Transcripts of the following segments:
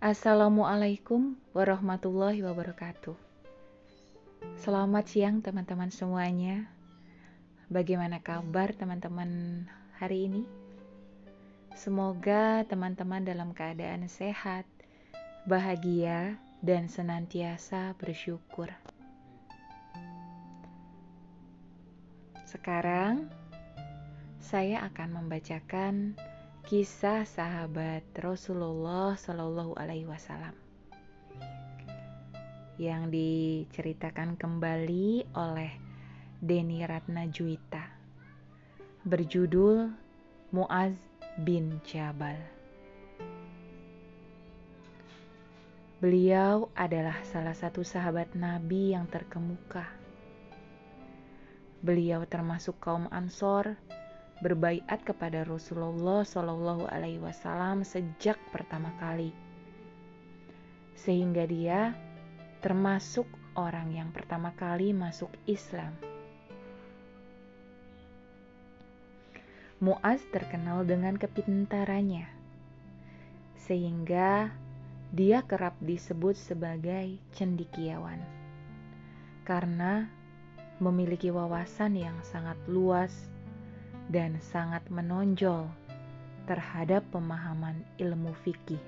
Assalamualaikum warahmatullahi wabarakatuh. Selamat siang teman-teman semuanya. Bagaimana kabar teman-teman hari ini? Semoga teman-teman dalam keadaan sehat, bahagia, dan senantiasa bersyukur. Sekarang saya akan membacakan kisah sahabat Rasulullah Shallallahu Alaihi Wasallam yang diceritakan kembali oleh Deni Ratna Juwita berjudul Muaz bin Jabal. Beliau adalah salah satu sahabat Nabi yang terkemuka. Beliau termasuk kaum Ansor berbaiat kepada Rasulullah Shallallahu Alaihi Wasallam sejak pertama kali, sehingga dia termasuk orang yang pertama kali masuk Islam. Muaz terkenal dengan kepintarannya, sehingga dia kerap disebut sebagai cendikiawan. Karena memiliki wawasan yang sangat luas dan sangat menonjol terhadap pemahaman ilmu fikih.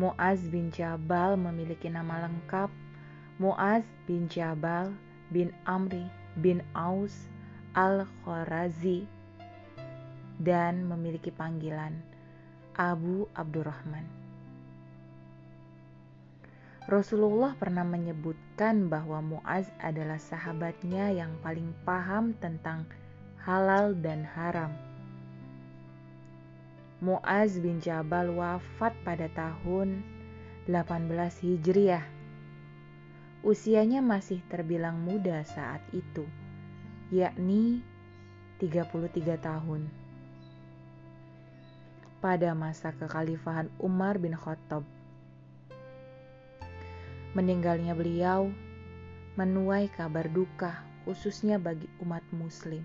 Muaz bin Jabal memiliki nama lengkap Muaz bin Jabal bin Amri bin Aus al-Kharazi dan memiliki panggilan Abu Abdurrahman. Rasulullah pernah menyebutkan bahwa Muaz adalah sahabatnya yang paling paham tentang halal dan haram. Muaz bin Jabal wafat pada tahun 18 Hijriah. Usianya masih terbilang muda saat itu, yakni 33 tahun. Pada masa kekhalifahan Umar bin Khattab Meninggalnya beliau menuai kabar duka khususnya bagi umat muslim.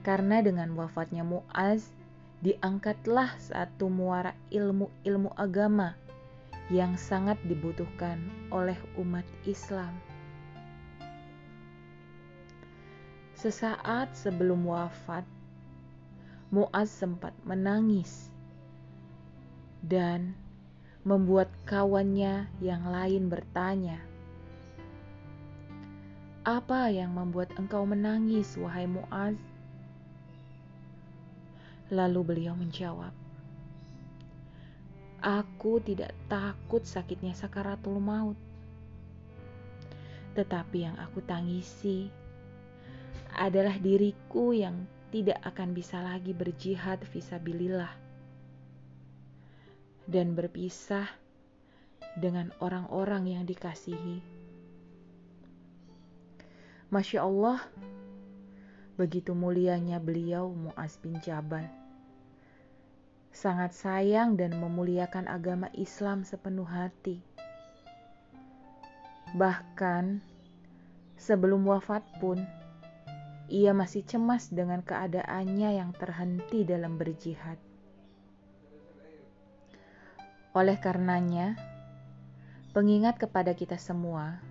Karena dengan wafatnya Muaz diangkatlah satu muara ilmu-ilmu agama yang sangat dibutuhkan oleh umat Islam. Sesaat sebelum wafat, Muaz sempat menangis dan membuat kawannya yang lain bertanya, "Apa yang membuat engkau menangis, wahai Muaz?" Lalu beliau menjawab, "Aku tidak takut sakitnya sakaratul maut, tetapi yang aku tangisi adalah diriku yang tidak akan bisa lagi berjihad visabilillah." Dan berpisah dengan orang-orang yang dikasihi. Masya Allah, begitu mulianya beliau Muaz bin Jabal. Sangat sayang dan memuliakan agama Islam sepenuh hati. Bahkan sebelum wafat pun, ia masih cemas dengan keadaannya yang terhenti dalam berjihad. Oleh karenanya, pengingat kepada kita semua,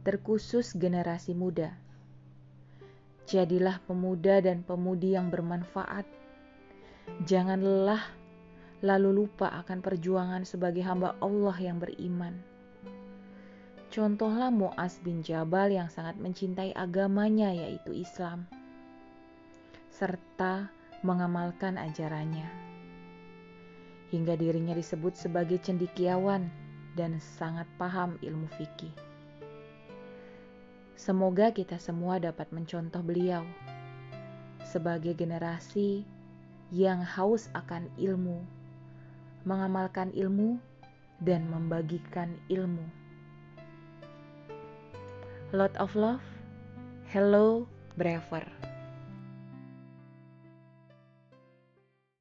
terkhusus generasi muda, jadilah pemuda dan pemudi yang bermanfaat. Jangan lelah lalu lupa akan perjuangan sebagai hamba Allah yang beriman. Contohlah Muaz bin Jabal yang sangat mencintai agamanya yaitu Islam serta mengamalkan ajarannya hingga dirinya disebut sebagai cendikiawan dan sangat paham ilmu fikih. Semoga kita semua dapat mencontoh beliau sebagai generasi yang haus akan ilmu, mengamalkan ilmu, dan membagikan ilmu. Lot of love, hello, braver.